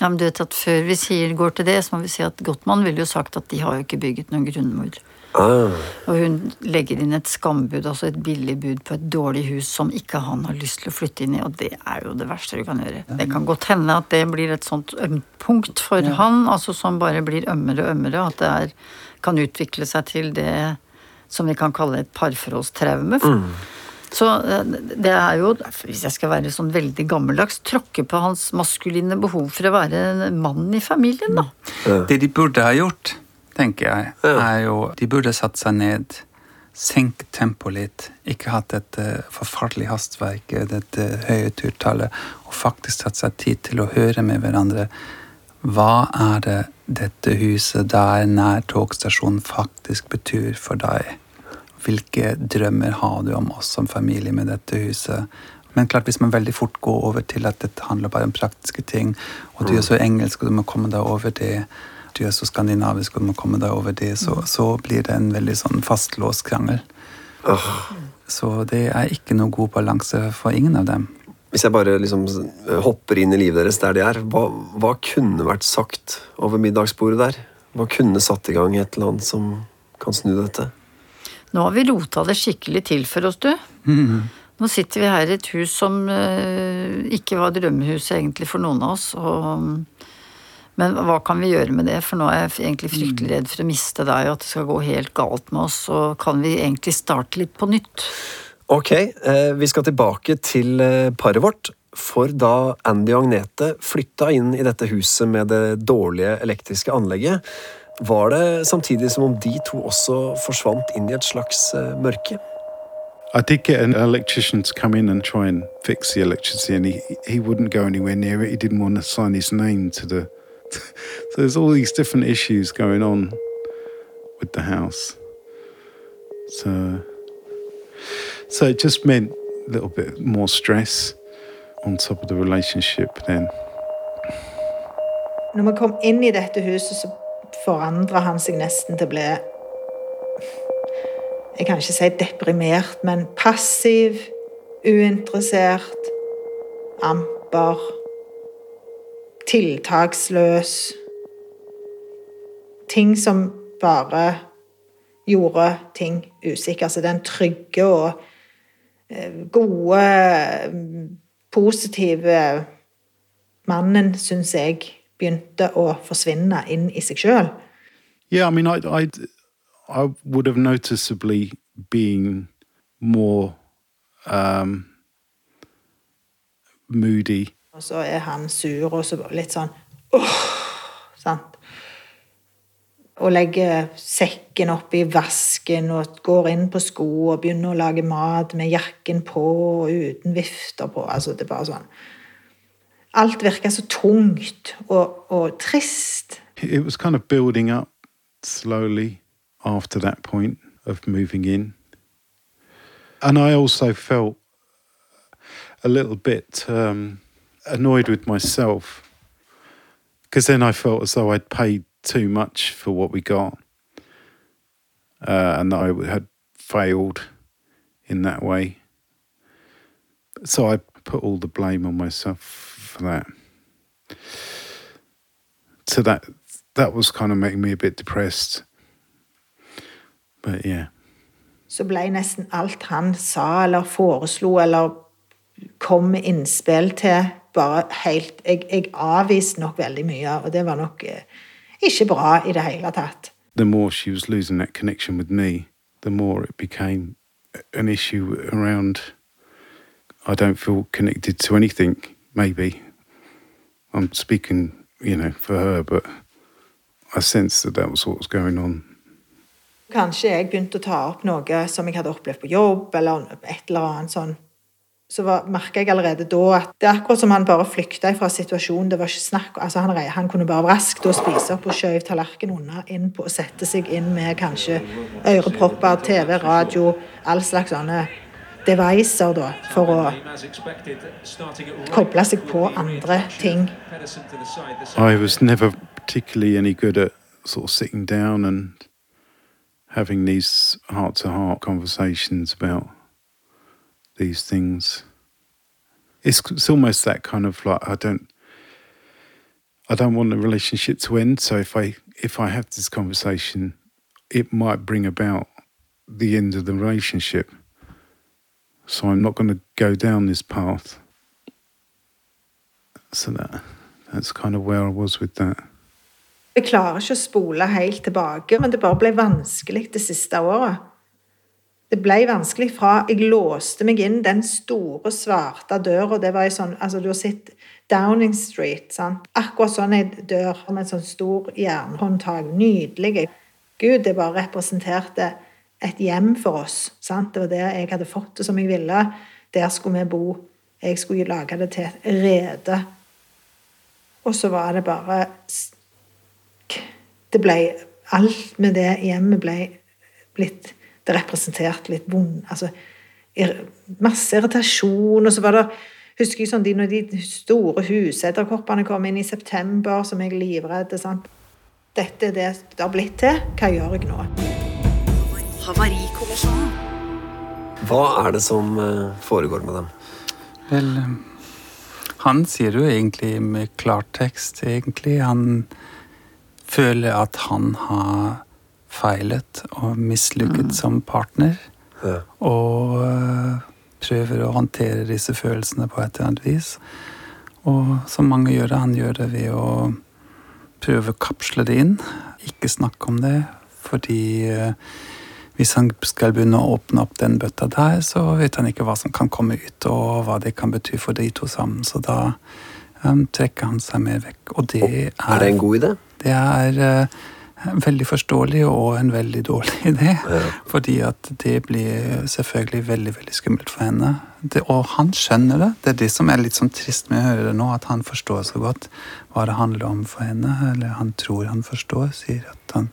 Ja, men du vet at Før vi sier går til det, så må vi si at Gottmann ville jo sagt at de har jo ikke bygget noen grunnmur. Ah, Og hun legger inn et skambud, altså et billig bud på et dårlig hus som ikke han har lyst til å flytte inn i, og det er jo det verste du kan gjøre. Det kan godt hende at det blir et sånt ømt punkt for han, altså som bare blir ømmere og ømmere, at det er, kan utvikle seg til det som vi kan kalle et parforholdstraume. Så eh, det er jo, hvis jeg skal være sånn veldig gammeldags, tråkke på hans maskuline behov for å være en mann i familien, da. Det de burde ha gjort, tenker jeg, er jo De burde satt seg ned, senket tempoet litt, ikke hatt dette forferdelige hastverket, dette høye turtallet, og faktisk tatt seg tid til å høre med hverandre. Hva er det dette huset der nær togstasjonen faktisk betyr for deg? Hvilke drømmer har du om oss som familie med dette huset? Men klart, hvis man veldig fort går over til at dette handler bare om praktiske ting, og du er så engelsk og du må komme deg over det, du er så skandinavisk og du må komme deg over det, så, så blir det en veldig sånn fastlåst krangel. Så det er ikke noe god balanse for ingen av dem. Hvis jeg bare liksom hopper inn i livet deres der de er, hva, hva kunne vært sagt over middagsbordet der? Hva kunne satt i gang et eller annet som kan snu dette? Nå har vi rota det skikkelig til for oss, du. Nå sitter vi her i et hus som eh, ikke var drømmehuset egentlig for noen av oss. Og, men hva kan vi gjøre med det? For nå er jeg egentlig fryktelig redd for å miste deg, og at det skal gå helt galt med oss. Og kan vi egentlig starte litt på nytt? Ok, eh, vi skal tilbake til eh, paret vårt. For da Andy og Agnete flytta inn i dette huset med det dårlige elektriske anlegget, var det samtidig som om de to også forsvant inn i et slags eh, mørke. I did get an electrician to come in and try and fix the electricity, and he, he wouldn't go anywhere near it. He didn't want to sign his name to the. so there's all these different issues going on with the house. So, so it just meant a little bit more stress on top of the relationship then. Når vi kom inn i dette huset, så forandra han seg nesten til å bli Jeg kan ikke si deprimert, men passiv, uinteressert, amper, tiltaksløs. Ting som bare gjorde ting usikker. Altså den trygge og gode, mm, positive mannen, syns jeg, begynte å forsvinne inn i seg sjøl. Yeah, I mean, I, I, I would have noticeably been more um, moody. Og så er han sur og så litt sånn åh, sant? Og legger sekken oppi vasken og går inn på sko og begynner å lage mat med jakken på og uten vifter på. Altså, det er bare sånn Alt virker så tungt og, og trist. It was kind of building up slowly after that point of moving in. And I also felt a little bit um, annoyed with myself because then I felt as though I'd paid too much for what we got uh, and that I had failed in that way. So I put all the blame on myself for that. So that that was kind of making me a bit depressed. But yeah. Så ble nesten alt han sa eller foreslo eller kom med innspill til, bare helt Jeg, jeg avviste nok veldig mye, og det var nok eh, ikke bra i det hele tatt. The more she was losing that connection with me, the more it became an issue around I don't feel connected to anything, maybe. I'm speaking, you know, for her, but I sensed that that was what was going on. Kanskje jeg begynte å ta opp noe som jeg hadde opplevd på jobb, eller et eller annet sånn. Så merka jeg allerede da at det er akkurat som han bare flykta fra situasjonen. Det var ikke snakk, altså han, han kunne bare raskt spise opp og skjøv tallerkenen unna inn på og sette seg inn med kanskje ørepropper, TV, radio, all slags sånne devicer da, for å koble seg på andre ting. I was never particularly any good at sort of sitting down and having these heart to heart conversations about these things. It's, it's almost that kind of like I don't I don't want the relationship to end. So if I if I have this conversation, it might bring about the end of the relationship. So I'm not going to go down this path. So that that's kind of where I was with that. Jeg klarer ikke å spole helt tilbake, men det bare ble vanskelig det siste året. Det ble vanskelig fra jeg låste meg inn den store, svarte døra. Det var ei sånn Altså, du har sett Downing Street, sant? Akkurat sånn ei dør med en sånn stor jernhåndtak. Nydelig. Gud, det bare representerte et hjem for oss. sant? Det var det jeg hadde fått det som jeg ville. Der skulle vi bo. Jeg skulle lage det til et rede. Og så var det bare Det ble Alt med det hjemmet ble blitt Det representerte litt vond Altså masse irritasjon, og så var det Husker jeg sånn, de, når de store husedderkoppene kom inn i september, som jeg er livredd. sant? Dette er det det har blitt til. Hva gjør jeg nå? Havarikommisjonen. Hva er det som eh, foregår med dem? Vel, han sier jo egentlig med klartekst, egentlig. Han føler at han har feilet og mislykket som partner. Ja. Og øh, prøver å håndtere disse følelsene på et eller annet vis. Og som mange gjør det, han gjør det ved å prøve å kapsle det inn. Ikke snakke om det, fordi øh, hvis han skal begynne å åpne opp den bøtta der, så vet han ikke hva som kan komme ut, og hva det kan bety for de to sammen. Så da um, trekker han seg mer vekk. Og det er, Er det en god idé? det er eh, veldig forståelig og en veldig dårlig idé. Fordi at det blir selvfølgelig veldig veldig skummelt for henne. Det, og han skjønner det. Det er det som er litt sånn trist med å høre det nå, at han forstår så godt hva det handler om for henne. Eller han tror han forstår. Sier at han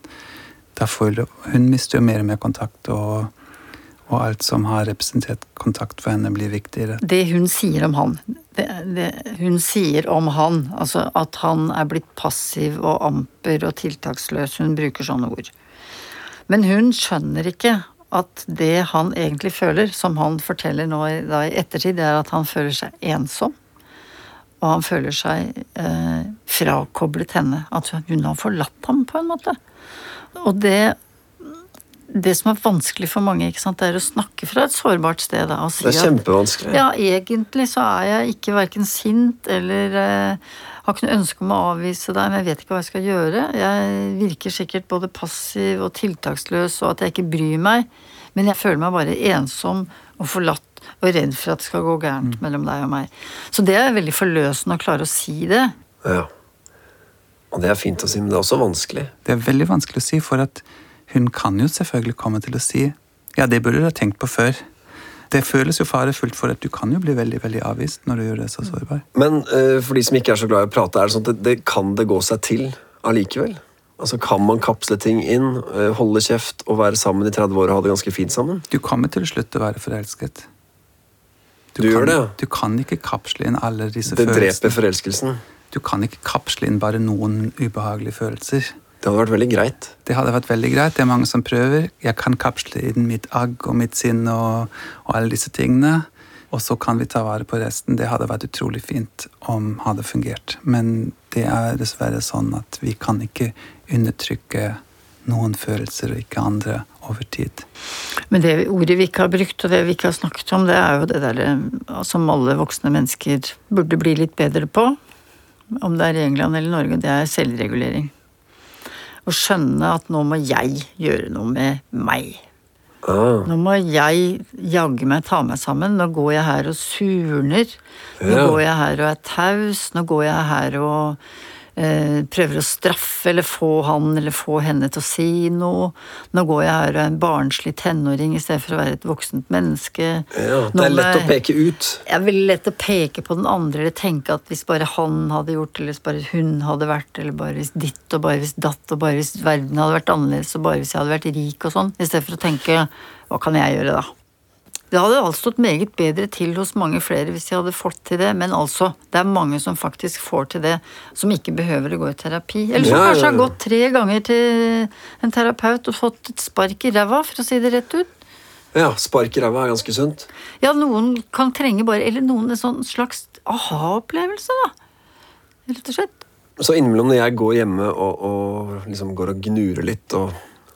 derfor, Hun mister jo mer og mer kontakt, og, og alt som har representert kontakt for henne, blir viktigere. Det hun sier om han det, det, Hun sier om han, altså at han er blitt passiv og amper og tiltaksløs. Hun bruker sånne ord. Men hun skjønner ikke at det han egentlig føler, som han forteller nå i, da i ettertid, det er at han føler seg ensom. Og han føler seg eh, frakoblet henne. At hun har forlatt ham, på en måte. Og det det som er vanskelig for mange, ikke sant, det er å snakke fra et sårbart sted. Da, og si Det er at- kjempevanskelig. ja, egentlig så er jeg ikke verken sint eller eh, har ikke noe ønske om å avvise deg, men jeg vet ikke hva jeg skal gjøre. Jeg virker sikkert både passiv og tiltaksløs og at jeg ikke bryr meg, men jeg føler meg bare ensom og forlatt og redd for at det skal gå gærent mellom deg og meg. Så det er veldig forløsende å klare å si det. Ja. Og det er fint å si, men det er også vanskelig. Det er veldig vanskelig å si, for at hun kan jo selvfølgelig komme til å si ja, det burde du ha tenkt på før. Det føles jo farefullt, for at du kan jo bli veldig veldig avvist når du gjør det så sårbar. Men uh, for de som ikke er så glad i å prate, er det sånn at det, det kan det gå seg til allikevel? Altså Kan man kapsle ting inn, eh, holde kjeft og være sammen i 30 år og ha det ganske fint sammen? Du kommer til å slutte å være forelsket. Du gjør kan, det, ja. Du kan ikke kapsle inn alle disse Det dreper forelskelsen. Du kan ikke kapsle inn bare noen ubehagelige følelser. Det hadde vært veldig greit. Det hadde vært veldig greit. Det er mange som prøver. Jeg kan kapsle inn mitt agg og mitt sinn og, og alle disse tingene. Og så kan vi ta vare på resten. Det hadde vært utrolig fint om hadde fungert. Men det er dessverre sånn at vi kan ikke undertrykke noen følelser og ikke andre over tid. Men det ordet vi ikke har brukt, og det vi ikke har snakket om, det er jo det der eh, som alle voksne mennesker burde bli litt bedre på. Om det er i England eller Norge, det er selvregulering. Å skjønne at nå må jeg gjøre noe med meg. Ah, Nå må jeg jaggu meg ta meg sammen. Nå går jeg her og surner. Nå Ja. går jeg her og er taus. Nå går jeg her og prøver å straffe eller få han eller få henne til å si noe. Nå går jeg her og er en barnslig tenåring i stedet for å være et voksent menneske. ja, det er lett å peke ut. det er veldig lett å peke på den andre eller tenke at hvis bare han hadde gjort eller hvis bare hun hadde vært, eller bare hvis ditt og bare hvis datt, og bare hvis verden hadde vært annerledes, og bare hvis jeg hadde vært rik og sånn, i stedet for å tenke hva kan jeg gjøre da? Det hadde alt stått meget bedre til hos mange flere hvis de hadde fått til det, men altså, det er mange som faktisk får til det, som ikke behøver å gå i terapi. Eller som ja, kanskje har gått tre ganger til en terapeut og fått et spark i ræva, for å si det rett ut. Ja, Spark i ræva er ganske sunt. Ja, noen kan trenge bare Eller noen en sånn slags aha-opplevelse, da. Rett og slett. Så innimellom når jeg går hjemme og, og liksom går og gnurer litt og,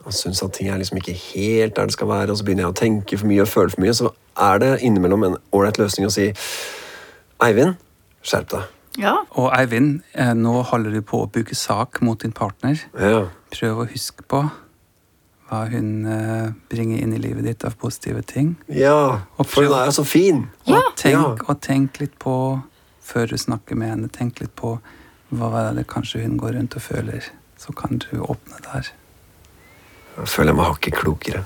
og syns at ting er liksom ikke helt der det skal være, og så begynner jeg å tenke for mye og føle for mye, så er det innimellom en ålreit løsning å si Eivind, skjerp deg. Ja. Og Eivind, eh, nå holder du på å bygge sak mot din partner. Ja. Prøv å huske på hva hun eh, bringer inn i livet ditt av positive ting. ja, Og for hun er jo så fin. Og, tenk, Ja. og tenk litt på, før du snakker med henne, tenk litt på hva er det kanskje hun går rundt og føler. Så kan du åpne der. Jeg føler jeg meg hakket klokere.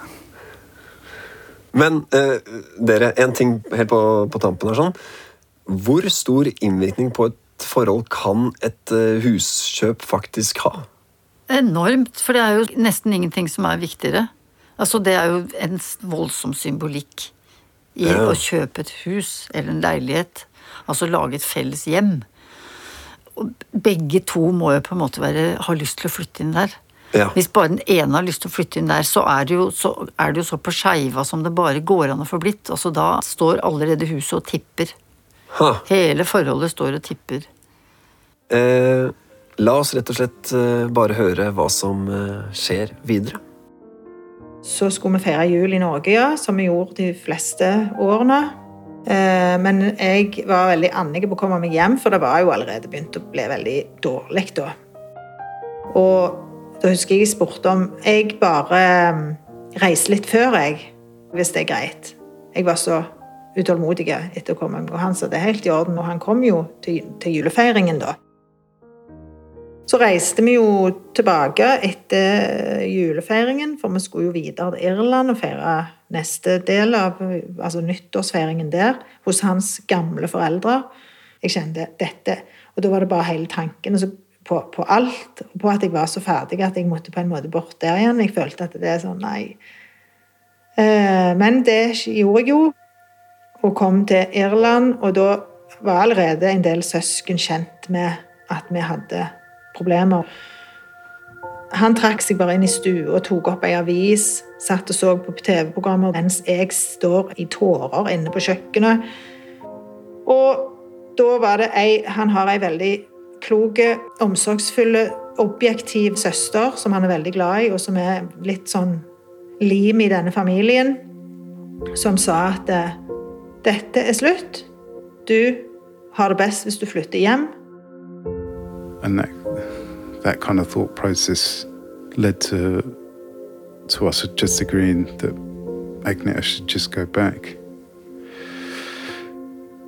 Men eh, dere, en ting helt på, på tampen her sånn. Hvor stor innvirkning på et forhold kan et eh, huskjøp faktisk ha? Enormt. For det er jo nesten ingenting som er viktigere. Altså, det er jo en voldsom symbolikk i Ja. å kjøpe et hus eller en leilighet. Altså lage et felles hjem. Og begge to må jo på en måte være, ha lyst til å flytte inn der. Ja. Hvis bare den ene har lyst til å flytte inn der, så er det jo så, er det jo så på skeiva som det bare går an å få blitt. Altså, da står allerede huset og tipper. Ha. Hele forholdet står og tipper. Eh, la oss rett og slett eh, bare høre hva som eh, skjer videre. Så skulle vi feire jul i Norge, ja, som vi gjorde de fleste årene. Eh, Men jeg var veldig annig på å komme meg hjem, for det var jo allerede begynt å bli veldig dårlig da. Og da husker jeg jeg spurte om jeg bare mm, reiser litt før, jeg, hvis det er greit. Jeg var så utålmodig etter å komme og han sa det er helt i orden, og han kom jo til, til julefeiringen da. Så reiste vi jo tilbake etter julefeiringen, for vi skulle jo videre til Irland og feire neste del av altså nyttårsfeiringen der, hos hans gamle foreldre. Jeg kjente dette, og da var det bare hele tanken altså på, på alt, og på at jeg var så ferdig at jeg måtte på en måte bort der igjen. Jeg følte at det er sånn, nei. Eh, Men det gjorde jeg jo, og kom til Irland, og da var allerede en del søsken kjent med at vi hadde problemer. Han trakk seg bare inn i stua og tok opp ei avis, satt og så på TV-programmer mens jeg står i tårer inne på kjøkkenet. Og da var det ei Han har ei veldig klok, omsorgsfull, objektiv søster som han er veldig glad i, og som er litt sånn lim i denne familien, som sa at eh, dette er slutt. Du har det best hvis du flytter hjem. and that kind of thought process led to to us just agreeing that Agneta should just go back,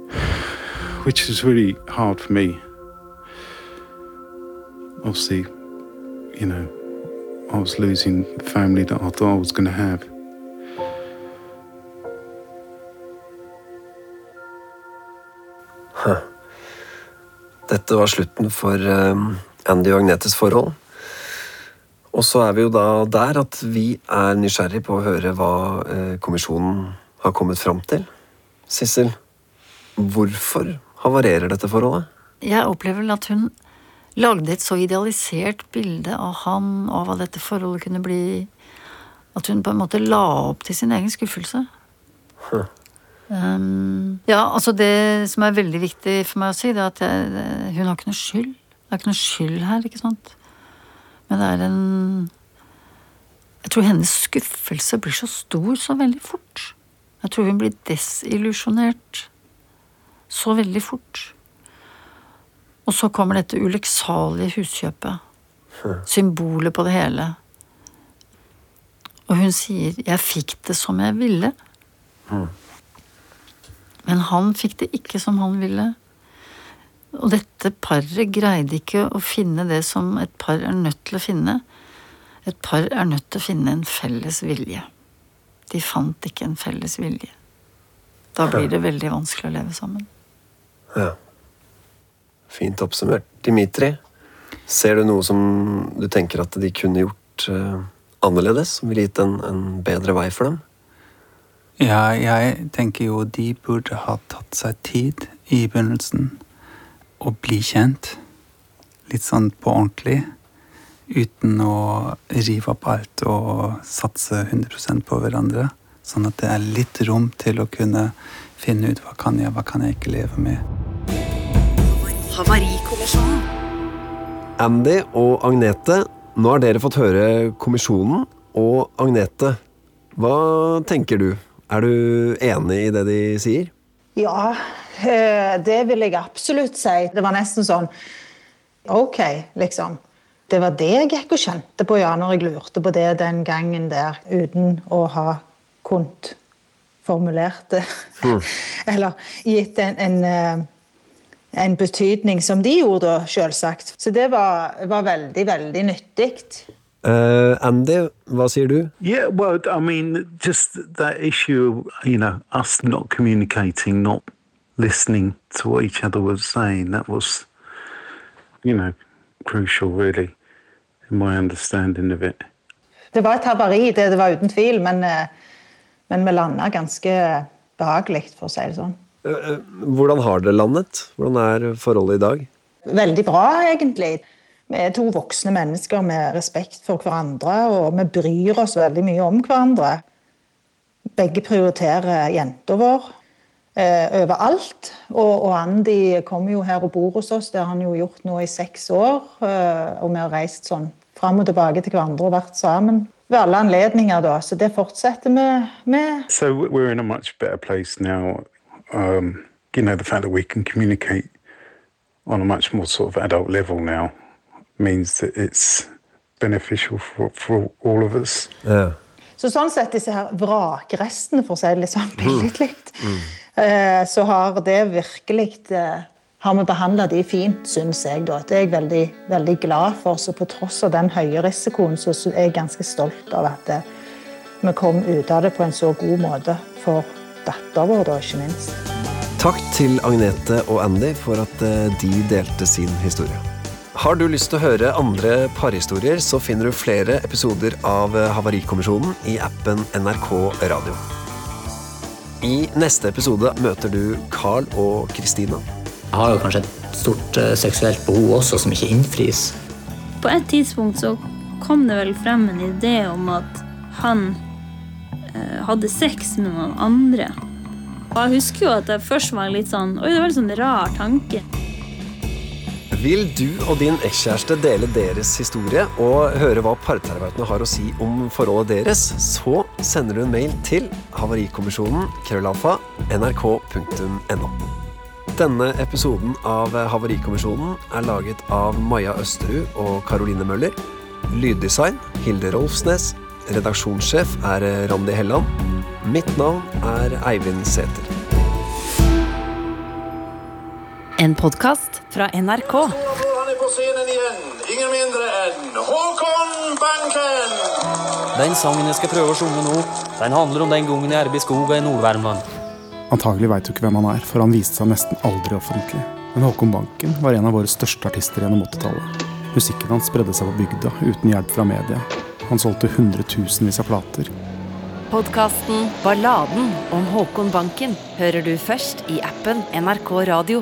which is really hard for me. Obviously, you know, I was losing family that I thought I was going to have. Dette var slutten for eh, Andy og Agnetes forhold. Og så er vi jo da der at vi er nysgjerrig på å høre hva eh, kommisjonen har kommet fram til. Sissel, Hvorfor havarerer dette forholdet? Jeg opplever vel at hun lagde et så idealisert bilde av han og hva dette forholdet kunne bli, at hun på en måte la opp til sin egen skuffelse. Um, ja, altså det som er veldig viktig for meg å si, det er at jeg, hun har ikke noe skyld. Det er ikke noe skyld her, ikke sant. Men det er en Jeg tror hennes skuffelse blir så stor så veldig fort. Jeg tror hun blir desillusjonert så veldig fort. Og så kommer dette ulykksalige huskjøpet. Symbolet på det hele. Og hun sier 'jeg fikk det som jeg ville'. Men han fikk det ikke som han ville. Og dette paret greide ikke å finne det som et par er nødt til å finne. Et par er nødt til å finne en felles vilje. De fant ikke en felles vilje. Da blir det veldig vanskelig å leve sammen. Ja. Fint oppsummert. Dimitri, ser du noe som du tenker at de kunne gjort eh, annerledes? Som ville gitt en, en bedre vei for dem? Ja, jeg tenker jo de burde ha tatt seg tid i begynnelsen Å bli kjent. Litt sånn på ordentlig. Uten å rive opp alt og satse 100% på hverandre. Sånn at det er litt rom til å kunne finne ut hva kan jeg, hva kan jeg ikke leve med. Havarikommisjonen. Andy og Agnete, nå har dere fått høre kommisjonen. Og Agnete, hva tenker du? Er du enig i det de sier? Ja, eh, det vil jeg absolutt si. Det var nesten sånn Ok, liksom. Det var det jeg gikk og kjente på ja, når jeg lurte på det den gangen der, uten å ha kunnet formulert det. Eller gitt en, en, eh, en betydning som de gjorde, da, selvsagt. Så det var, var veldig, veldig nyttig. Uh, Andy, hva sier du? Yeah, well, I mean, just that issue, you know, us not communicating, not listening to what each other was saying, that was, you know, crucial, really, in my understanding of it. Det var et havari, det, det var uten tvil, men, eh, men vi landa ganske behagelig, for å si det sånn. Eh, eh, Hvordan har dere landet? Hvordan er forholdet i dag? Veldig bra, egentlig. Vi er to voksne mennesker med respekt for hverandre, og vi bryr oss veldig mye om hverandre. Begge prioriterer jenta vår eh, overalt. Og, og Andy kommer jo her og bor hos oss, det har han jo gjort nå i seks år. Eh, og vi har reist sånn fram og tilbake til hverandre og vært sammen ved alle anledninger, da. Så det fortsetter vi med. So we're in a much better place now. Um, you know, the fact that we can communicate on a much more sort of adult level now means that it's beneficial for, for all of us. Yeah. Så sånn sett, disse her vrakrestene, for å si det litt sånn billedlig, eh, så har det virkelig eh, har vi behandla de fint, syns jeg. da. Det er jeg veldig, veldig glad for. Så på tross av den høye risikoen, så så er jeg ganske stolt av at eh, vi kom ut av det på en så god måte for datteren vår, da, ikke minst. Takk til Agnete og Andy for at eh, de delte sin historie. Har du lyst til å høre andre parhistorier, så finner du flere episoder av eh, Havarikommisjonen i appen NRK Radio. I neste episode møter du Carl og Kristina. Jeg har jo kanskje et stort eh, seksuelt behov også som ikke innfris. På et tidspunkt så kom det vel frem en idé om at han hadde sex med noen andre. Og jeg husker jo at jeg først var litt sånn Oi, det var en sånn rar tanke. Vil du og din ekskjæreste dele deres historie og høre hva parterapeutene har å si om forholdet deres, så sender du en mail til havarikommisjonen krøllalfa nrk.no. Denne episoden av Havarikommisjonen er laget av Maja Østerud og Caroline Møller. Lyddesign Hilde Rolfsnes. Redaksjonssjef er Randi Helland. Mitt navn er Eivind Sæther. En podkast fra NRK. Han er på scenen igjen. Ingen mindre enn Håkon Banken! Den sangen jeg skal prøve å synge nå, den handler om den gangen jeg er i skogen i Nord-Värmland. Antagelig veit du ikke hvem han er, for han viste seg nesten aldri offentlig. Men Håkon Banken var en av våre største artister gjennom 80-tallet. Musikken hans spredde seg på bygda uten hjelp fra media. Han solgte hundretusenvis av plater. Podkasten Balladen om Håkon Banken hører du først i appen NRK Radio.